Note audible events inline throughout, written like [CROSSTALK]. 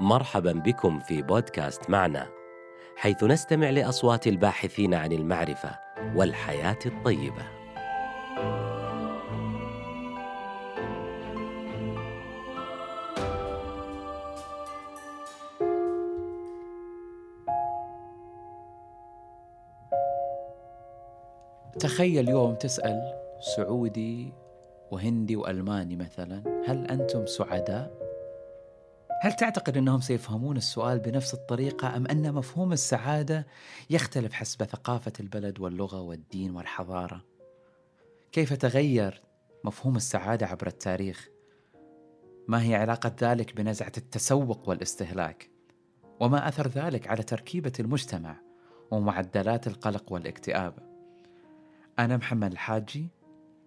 مرحبا بكم في بودكاست معنا حيث نستمع لأصوات الباحثين عن المعرفة والحياة الطيبة تخيل يوم تسأل سعودي وهندي وألماني مثلا هل أنتم سعداء؟ هل تعتقد أنهم سيفهمون السؤال بنفس الطريقة أم أن مفهوم السعادة يختلف حسب ثقافة البلد واللغة والدين والحضارة؟ كيف تغير مفهوم السعادة عبر التاريخ؟ ما هي علاقة ذلك بنزعة التسوق والاستهلاك؟ وما أثر ذلك على تركيبة المجتمع ومعدلات القلق والاكتئاب؟ أنا محمد الحاجي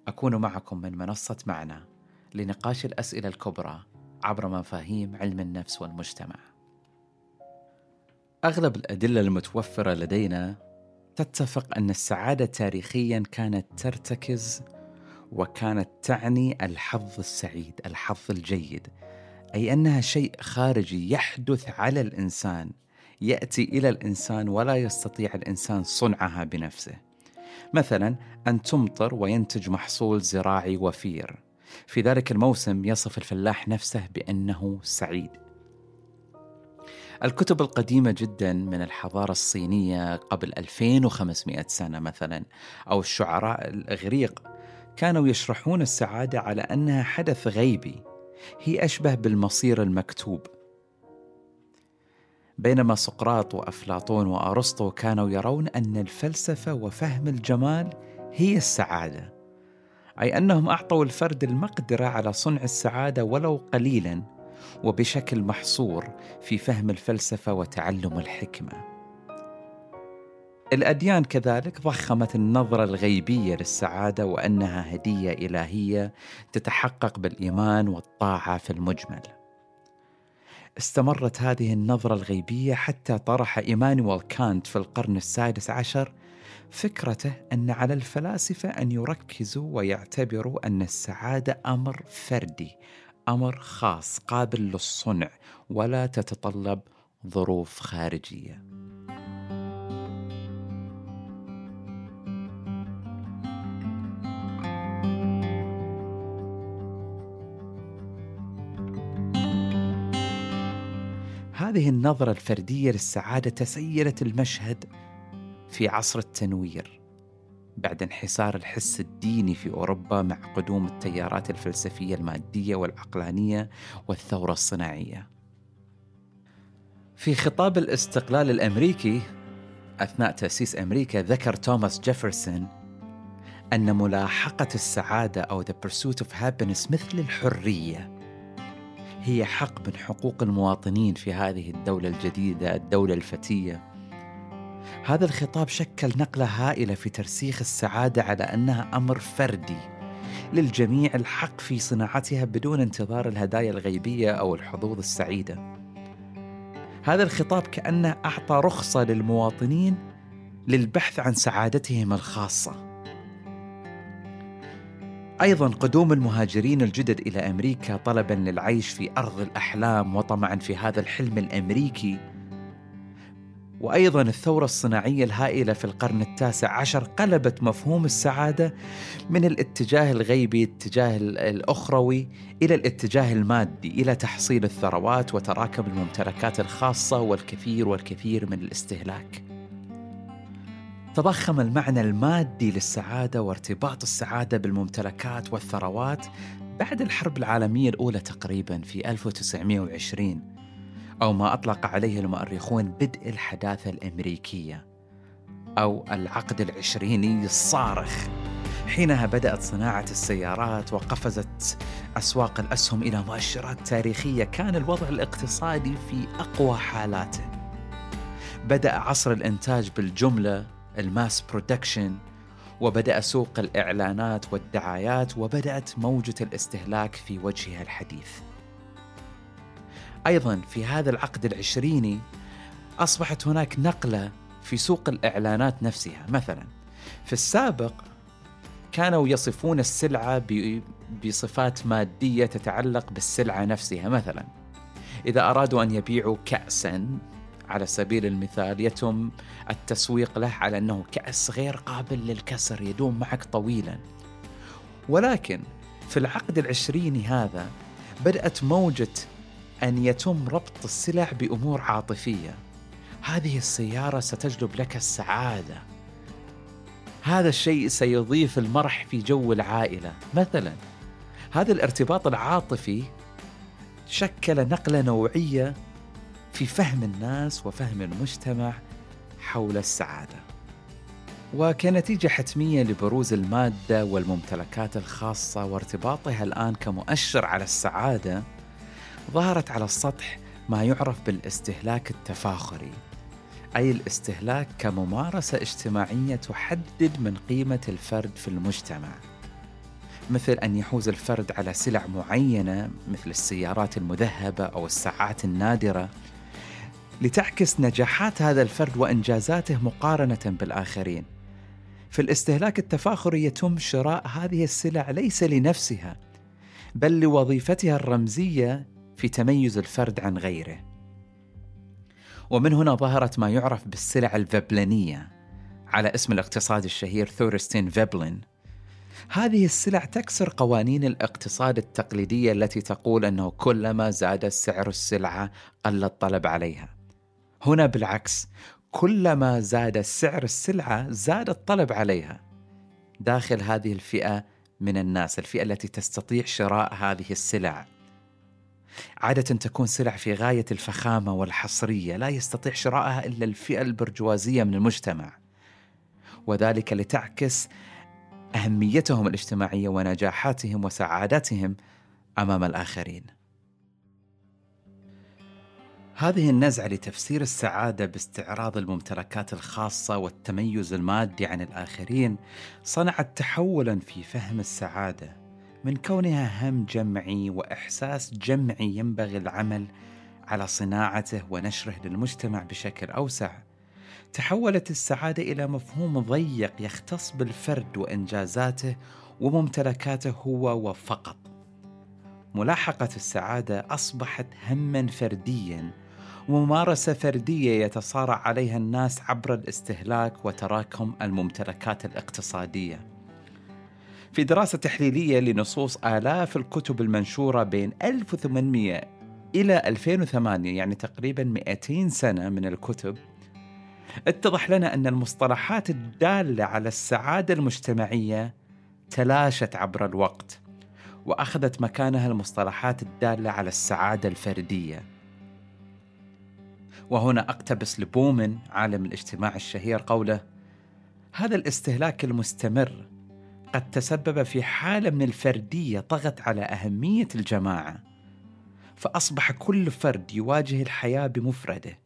أكون معكم من منصة معنا لنقاش الأسئلة الكبرى عبر مفاهيم علم النفس والمجتمع. أغلب الأدلة المتوفرة لدينا تتفق أن السعادة تاريخيا كانت ترتكز وكانت تعني الحظ السعيد، الحظ الجيد، أي أنها شيء خارجي يحدث على الإنسان، يأتي إلى الإنسان ولا يستطيع الإنسان صنعها بنفسه. مثلا أن تمطر وينتج محصول زراعي وفير في ذلك الموسم يصف الفلاح نفسه بأنه سعيد. الكتب القديمة جدا من الحضارة الصينية قبل 2500 سنة مثلا أو الشعراء الإغريق كانوا يشرحون السعادة على أنها حدث غيبي هي أشبه بالمصير المكتوب. بينما سقراط وأفلاطون وأرسطو كانوا يرون أن الفلسفة وفهم الجمال هي السعادة. أي أنهم أعطوا الفرد المقدرة على صنع السعادة ولو قليلا وبشكل محصور في فهم الفلسفة وتعلم الحكمة. الأديان كذلك ضخمت النظرة الغيبية للسعادة وأنها هدية إلهية تتحقق بالإيمان والطاعة في المجمل. استمرت هذه النظرة الغيبية حتى طرح إيمانويل كانت في القرن السادس عشر فكرته أن على الفلاسفة أن يركزوا ويعتبروا أن السعادة أمر فردي أمر خاص قابل للصنع ولا تتطلب ظروف خارجية. هذه النظرة الفردية للسعادة تسيرت المشهد في عصر التنوير بعد انحسار الحس الديني في أوروبا مع قدوم التيارات الفلسفية المادية والعقلانية والثورة الصناعية. في خطاب الاستقلال الأمريكي أثناء تأسيس أمريكا ذكر توماس جيفرسون أن ملاحقة السعادة أو the pursuit of happiness مثل الحرية هي حق من حقوق المواطنين في هذه الدولة الجديدة الدولة الفتية هذا الخطاب شكل نقلة هائلة في ترسيخ السعادة على أنها أمر فردي للجميع الحق في صناعتها بدون انتظار الهدايا الغيبية أو الحظوظ السعيدة. هذا الخطاب كأنه أعطى رخصة للمواطنين للبحث عن سعادتهم الخاصة. أيضا قدوم المهاجرين الجدد إلى أمريكا طلبا للعيش في أرض الأحلام وطمعا في هذا الحلم الأمريكي وأيضا الثورة الصناعية الهائلة في القرن التاسع عشر قلبت مفهوم السعادة من الاتجاه الغيبي الاتجاه الأخروي إلى الاتجاه المادي إلى تحصيل الثروات وتراكم الممتلكات الخاصة والكثير والكثير من الاستهلاك. تضخم المعنى المادي للسعادة وارتباط السعادة بالممتلكات والثروات بعد الحرب العالمية الأولى تقريبا في 1920 أو ما أطلق عليه المؤرخون بدء الحداثة الأمريكية أو العقد العشريني الصارخ. حينها بدأت صناعة السيارات وقفزت أسواق الأسهم إلى مؤشرات تاريخية. كان الوضع الاقتصادي في أقوى حالاته. بدأ عصر الإنتاج بالجملة ال mass production وبدأ سوق الإعلانات والدعايات وبدأت موجة الاستهلاك في وجهها الحديث. أيضا في هذا العقد العشريني أصبحت هناك نقلة في سوق الإعلانات نفسها. مثلا في السابق كانوا يصفون السلعة بصفات مادية تتعلق بالسلعة نفسها. مثلا إذا أرادوا أن يبيعوا كأسا على سبيل المثال يتم التسويق له على أنه كأس غير قابل للكسر يدوم معك طويلا. ولكن في العقد العشريني هذا بدأت موجة أن يتم ربط السلع بأمور عاطفية. هذه السيارة ستجلب لك السعادة. هذا الشيء سيضيف المرح في جو العائلة. مثلا هذا الارتباط العاطفي شكل نقلة نوعية في فهم الناس وفهم المجتمع حول السعادة. وكنتيجة حتمية لبروز المادة والممتلكات الخاصة وارتباطها الآن كمؤشر على السعادة ظهرت على السطح ما يعرف بالاستهلاك التفاخري أي الاستهلاك كممارسة اجتماعية تحدد من قيمة الفرد في المجتمع. مثل أن يحوز الفرد على سلع معينة مثل السيارات المذهبة أو الساعات النادرة لتعكس نجاحات هذا الفرد وإنجازاته مقارنة بالآخرين. في الاستهلاك التفاخري يتم شراء هذه السلع ليس لنفسها بل لوظيفتها الرمزية في تميز الفرد عن غيره. ومن هنا ظهرت ما يعرف بالسلع الفبلنيه على اسم الاقتصاد الشهير ثورستين فيبلن هذه السلع تكسر قوانين الاقتصاد التقليدية التي تقول أنه كلما زاد سعر السلعة قل الطلب عليها. هنا بالعكس كلما زاد سعر السلعة زاد الطلب عليها. داخل هذه الفئة من الناس الفئة التي تستطيع شراء هذه السلع. عادة تكون سلع في غاية الفخامة والحصرية لا يستطيع شراءها إلا الفئة البرجوازية من المجتمع. وذلك لتعكس أهميتهم الاجتماعية ونجاحاتهم وسعادتهم أمام الآخرين. هذه النزعة لتفسير السعادة باستعراض الممتلكات الخاصة والتميز المادي عن الآخرين صنعت تحولا في فهم السعادة. من كونها هم جمعي وإحساس جمعي ينبغي العمل على صناعته ونشره للمجتمع بشكل أوسع تحولت السعادة إلى مفهوم ضيق يختص بالفرد وإنجازاته وممتلكاته هو وفقط ملاحقة السعادة أصبحت هما فرديا وممارسة فردية يتصارع عليها الناس عبر الاستهلاك وتراكم الممتلكات الاقتصادية. في دراسة تحليلية لنصوص آلاف الكتب المنشورة بين 1800 إلى 2008 يعني تقريبا 200 سنة من الكتب اتضح لنا أن المصطلحات الدالة على السعادة المجتمعية تلاشت عبر الوقت وأخذت مكانها المصطلحات الدالة على السعادة الفردية. وهنا أقتبس لبومن عالم الاجتماع الشهير قوله هذا الاستهلاك المستمر قد تسبب في حالة من الفردية طغت على أهمية الجماعة فأصبح كل فرد يواجه الحياة بمفرده.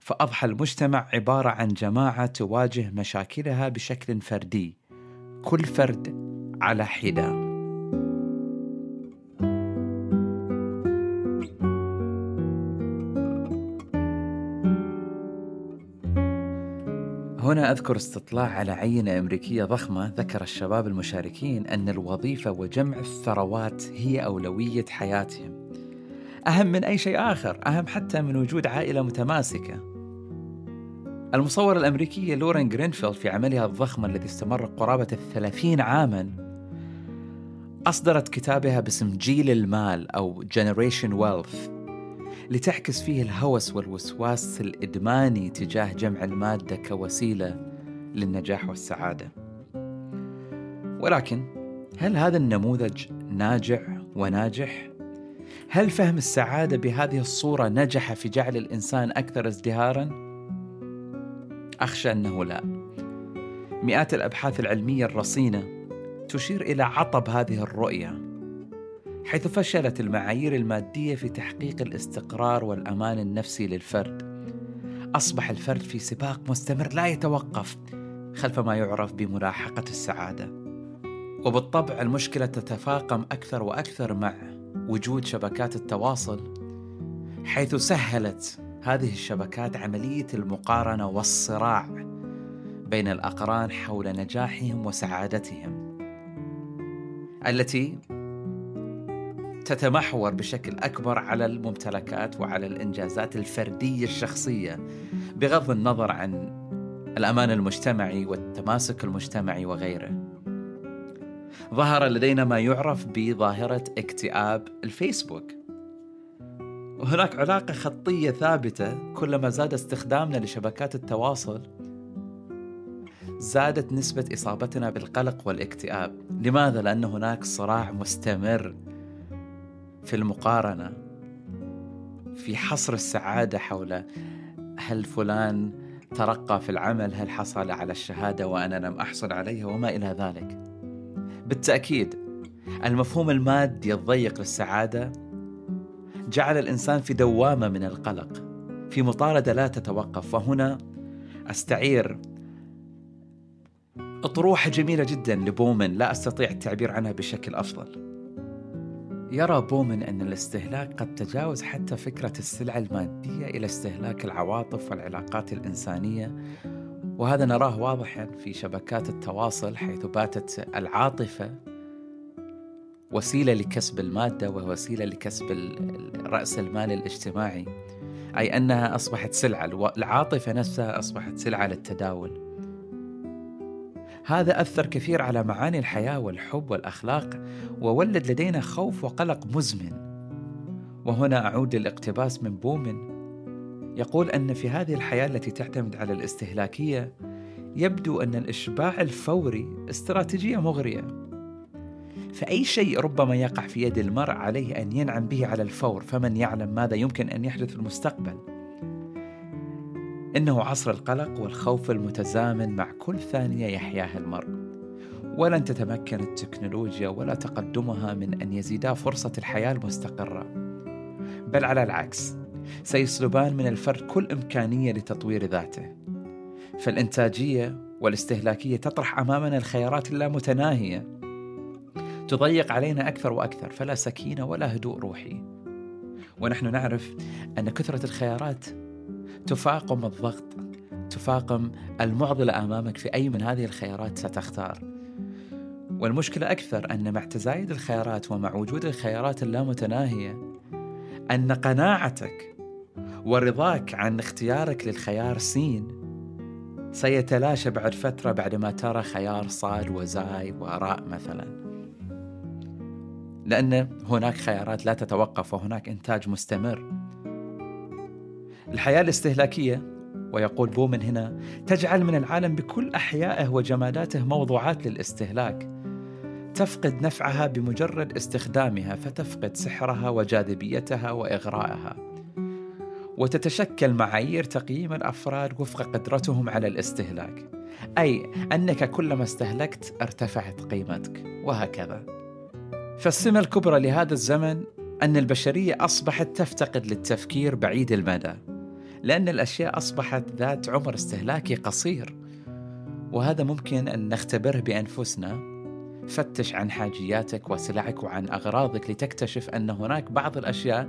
فأضحى المجتمع عبارة عن جماعة تواجه مشاكلها بشكل فردي كل فرد على حدة. أذكر استطلاع على عينة أمريكية ضخمة ذكر الشباب المشاركين أن الوظيفة وجمع الثروات هي أولوية حياتهم. أهم من أي شيء آخر أهم حتى من وجود عائلة متماسكة. المصورة الأمريكية لورين جرينفيلد في عملها الضخم الذي استمر قرابة الثلاثين عاماً أصدرت كتابها باسم جيل المال أو Generation Wealth. لتعكس فيه الهوس والوسواس الإدماني تجاه جمع المادة كوسيلة للنجاح والسعادة. ولكن هل هذا النموذج ناجع وناجح؟ هل فهم السعادة بهذه الصورة نجح في جعل الإنسان أكثر ازدهارا؟ أخشى أنه لا. مئات الأبحاث العلمية الرصينة تشير إلى عطب هذه الرؤية حيث فشلت المعايير المادية في تحقيق الاستقرار والأمان النفسي للفرد. أصبح الفرد في سباق مستمر لا يتوقف خلف ما يعرف بملاحقة السعادة. وبالطبع المشكلة تتفاقم أكثر وأكثر مع وجود شبكات التواصل حيث سهلت هذه الشبكات عملية المقارنة والصراع بين الأقران حول نجاحهم وسعادتهم. التي تتمحور بشكل أكبر على الممتلكات وعلى الإنجازات الفردية الشخصية بغض النظر عن الأمان المجتمعي والتماسك المجتمعي وغيره. ظهر لدينا ما يعرف بظاهرة اكتئاب الفيسبوك. وهناك علاقة خطية ثابتة كلما زاد استخدامنا لشبكات التواصل زادت نسبة إصابتنا بالقلق والاكتئاب لماذا؟ لأن هناك صراع مستمر في المقارنة في حصر السعادة حول هل فلان ترقى في العمل هل حصل على الشهادة وأنا لم أحصل عليها وما إلى ذلك. بالتأكيد المفهوم المادي الضيق للسعادة جعل الإنسان في دوامة من القلق في مطاردة لا تتوقف. وهنا أستعير أطروحة جميلة جدا لبومن لا أستطيع التعبير عنها بشكل أفضل. يرى بومن أن الاستهلاك قد تجاوز حتى فكرة السلعة المادية إلى استهلاك العواطف والعلاقات الإنسانية وهذا نراه واضحا في شبكات التواصل حيث باتت العاطفة وسيلة لكسب المادة ووسيلة لكسب رأس المال الاجتماعي أي أنها أصبحت سلعة. العاطفة نفسها أصبحت سلعة للتداول. هذا أثر كثير على معاني الحياة والحب والأخلاق وولد لدينا خوف وقلق مزمن. وهنا أعود للاقتباس من بومن. يقول أن في هذه الحياة التي تعتمد على الاستهلاكية يبدو أن الإشباع الفوري استراتيجية مغرية. فأي شيء ربما يقع في يد المرء عليه أن ينعم به على الفور فمن يعلم ماذا يمكن أن يحدث في المستقبل؟ إنه عصر القلق والخوف المتزامن مع كل ثانية يحياها المرء. ولن تتمكن التكنولوجيا ولا تقدمها من أن يزيدا فرصة الحياة المستقرة. بل على العكس سيسلبان من الفرد كل إمكانية لتطوير ذاته. فالإنتاجية والاستهلاكية تطرح أمامنا الخيارات اللامتناهية. تضيق علينا أكثر وأكثر فلا سكينة ولا هدوء روحي. ونحن نعرف أن كثرة الخيارات تفاقم الضغط تفاقم المعضلة أمامك في أي من هذه الخيارات ستختار. والمشكلة أكثر أن مع تزايد الخيارات ومع وجود الخيارات اللامتناهية أن قناعتك ورضاك عن اختيارك للخيار سين سيتلاشى بعد فترة بعدما ترى خيار صاد وزاي وراء مثلا. لأن هناك خيارات لا تتوقف وهناك إنتاج مستمر. الحياة الاستهلاكية. ويقول بومن هنا تجعل من العالم بكل أحيائه وجماداته موضوعات للاستهلاك. تفقد نفعها بمجرد استخدامها فتفقد سحرها وجاذبيتها وإغراءها وتتشكل معايير تقييم الأفراد وفق قدرتهم على الاستهلاك. أي أنك كلما استهلكت ارتفعت قيمتك. وهكذا. فالسمة الكبرى لهذا الزمن أن البشرية أصبحت تفتقد للتفكير بعيد المدى. لأن الأشياء أصبحت ذات عمر استهلاكي قصير. وهذا ممكن أن نختبره بأنفسنا. فتش عن حاجياتك وسلعك وعن أغراضك لتكتشف أن هناك بعض الأشياء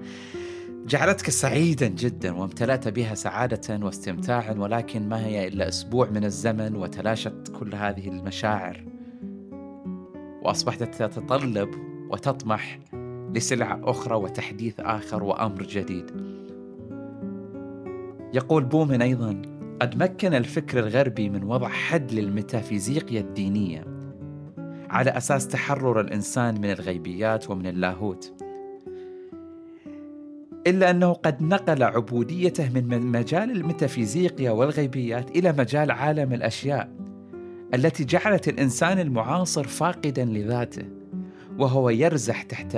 جعلتك سعيدا جدا وامتلأت بها سعادة واستمتاعا ولكن ما هي إلا أسبوع من الزمن وتلاشت كل هذه المشاعر. وأصبحت تتطلب وتطمح لسلعة أخرى وتحديث آخر وأمر جديد. يقول بومن أيضا قد مكن الفكر الغربي من وضع حد للميتافيزيقيا الدينية على أساس تحرر الإنسان من الغيبيات ومن اللاهوت. إلا أنه قد نقل عبوديته من مجال الميتافيزيقيا والغيبيات إلى مجال عالم الأشياء التي جعلت الإنسان المعاصر فاقدا لذاته وهو يرزح تحت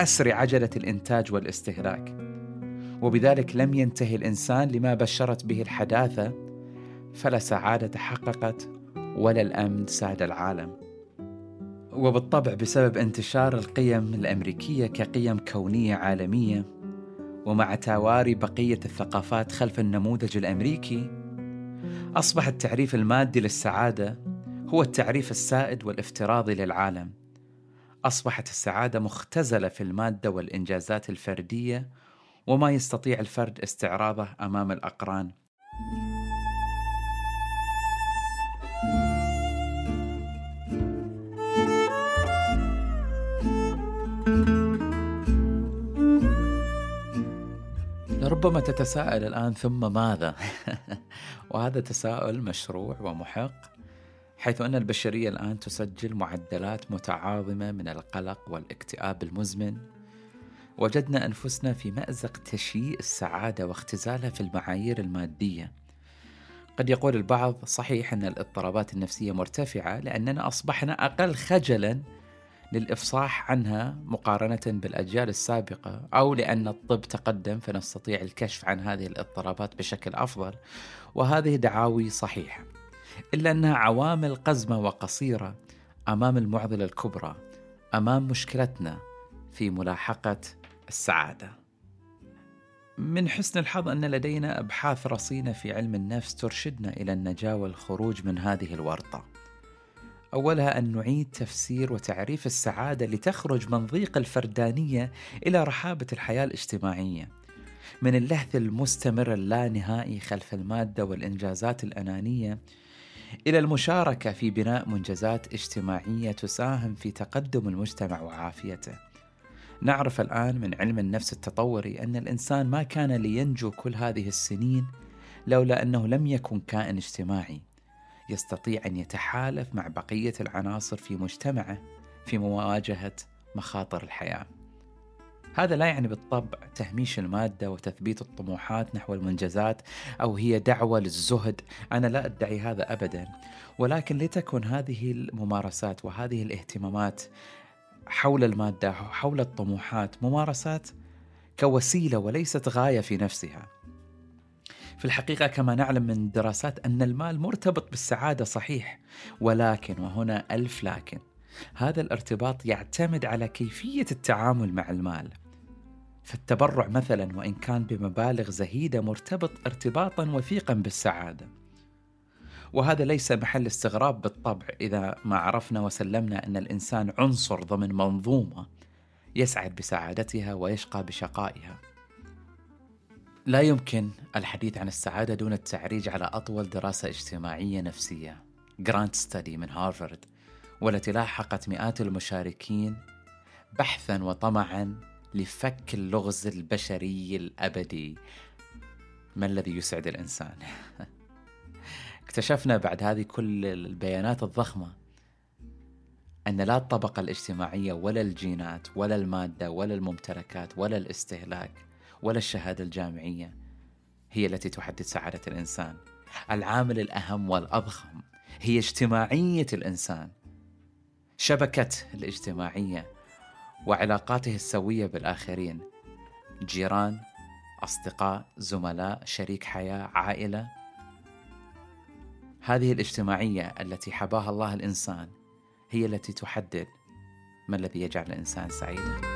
أسر عجلة الإنتاج والاستهلاك وبذلك لم ينتهي الإنسان لما بشرت به الحداثة فلا سعادة تحققت ولا الأمن ساد العالم. وبالطبع بسبب انتشار القيم الأمريكية كقيم كونية عالمية ومع تواري بقية الثقافات خلف النموذج الأمريكي أصبح التعريف المادي للسعادة هو التعريف السائد والافتراضي للعالم. أصبحت السعادة مختزلة في المادة والإنجازات الفردية وما يستطيع الفرد استعراضه أمام الأقران. ربما تتساءل الآن ثم ماذا؟ [LAUGHS] وهذا تساؤل مشروع ومحق حيث أن البشرية الآن تسجل معدلات متعاظمة من القلق والاكتئاب المزمن. وجدنا أنفسنا في مأزق تشييء السعادة واختزالها في المعايير المادية. قد يقول البعض صحيح أن الاضطرابات النفسية مرتفعة لأننا أصبحنا أقل خجلا للإفصاح عنها مقارنة بالأجيال السابقة أو لأن الطب تقدم فنستطيع الكشف عن هذه الاضطرابات بشكل أفضل وهذه دعاوي صحيحة. إلا أنها عوامل قزمة وقصيرة أمام المعضلة الكبرى أمام مشكلتنا في ملاحقة السعادة. من حسن الحظ أن لدينا أبحاث رصينة في علم النفس ترشدنا إلى النجاة والخروج من هذه الورطة. أولها أن نعيد تفسير وتعريف السعادة لتخرج من ضيق الفردانية إلى رحابة الحياة الاجتماعية. من اللهث المستمر اللانهائي خلف المادة والإنجازات الأنانية إلى المشاركة في بناء منجزات اجتماعية تساهم في تقدم المجتمع وعافيته. نعرف الآن من علم النفس التطوري أن الإنسان ما كان لينجو كل هذه السنين لولا أنه لم يكن كائن اجتماعي يستطيع أن يتحالف مع بقية العناصر في مجتمعه في مواجهة مخاطر الحياة. هذا لا يعني بالطبع تهميش المادة وتثبيت الطموحات نحو المنجزات أو هي دعوة للزهد، أنا لا أدعي هذا ابدا، ولكن لتكن هذه الممارسات وهذه الاهتمامات حول المادة حول الطموحات ممارسات كوسيلة وليست غاية في نفسها. في الحقيقة كما نعلم من دراسات أن المال مرتبط بالسعادة صحيح ولكن وهنا ألف لكن. هذا الارتباط يعتمد على كيفية التعامل مع المال. فالتبرع مثلا وإن كان بمبالغ زهيدة مرتبط ارتباطا وثيقا بالسعادة. وهذا ليس محل استغراب بالطبع إذا ما عرفنا وسلمنا أن الإنسان عنصر ضمن منظومة يسعد بسعادتها ويشقى بشقائها. لا يمكن الحديث عن السعادة دون التعريج على أطول دراسة اجتماعية نفسية. جرانت ستدي من هارفارد والتي لاحقت مئات المشاركين بحثا وطمعا لفك اللغز البشري الأبدي. ما الذي يسعد الإنسان؟ [LAUGHS] اكتشفنا بعد هذه كل البيانات الضخمة أن لا الطبقة الاجتماعية ولا الجينات ولا المادة ولا الممتلكات ولا الاستهلاك ولا الشهادة الجامعية هي التي تحدد سعادة الإنسان. العامل الأهم والأضخم هي اجتماعية الإنسان. شبكته الاجتماعية وعلاقاته السوية بالآخرين. جيران أصدقاء زملاء شريك حياة عائلة هذه الاجتماعية التي حباها الله الإنسان هي التي تحدد ما الذي يجعل الإنسان سعيدا.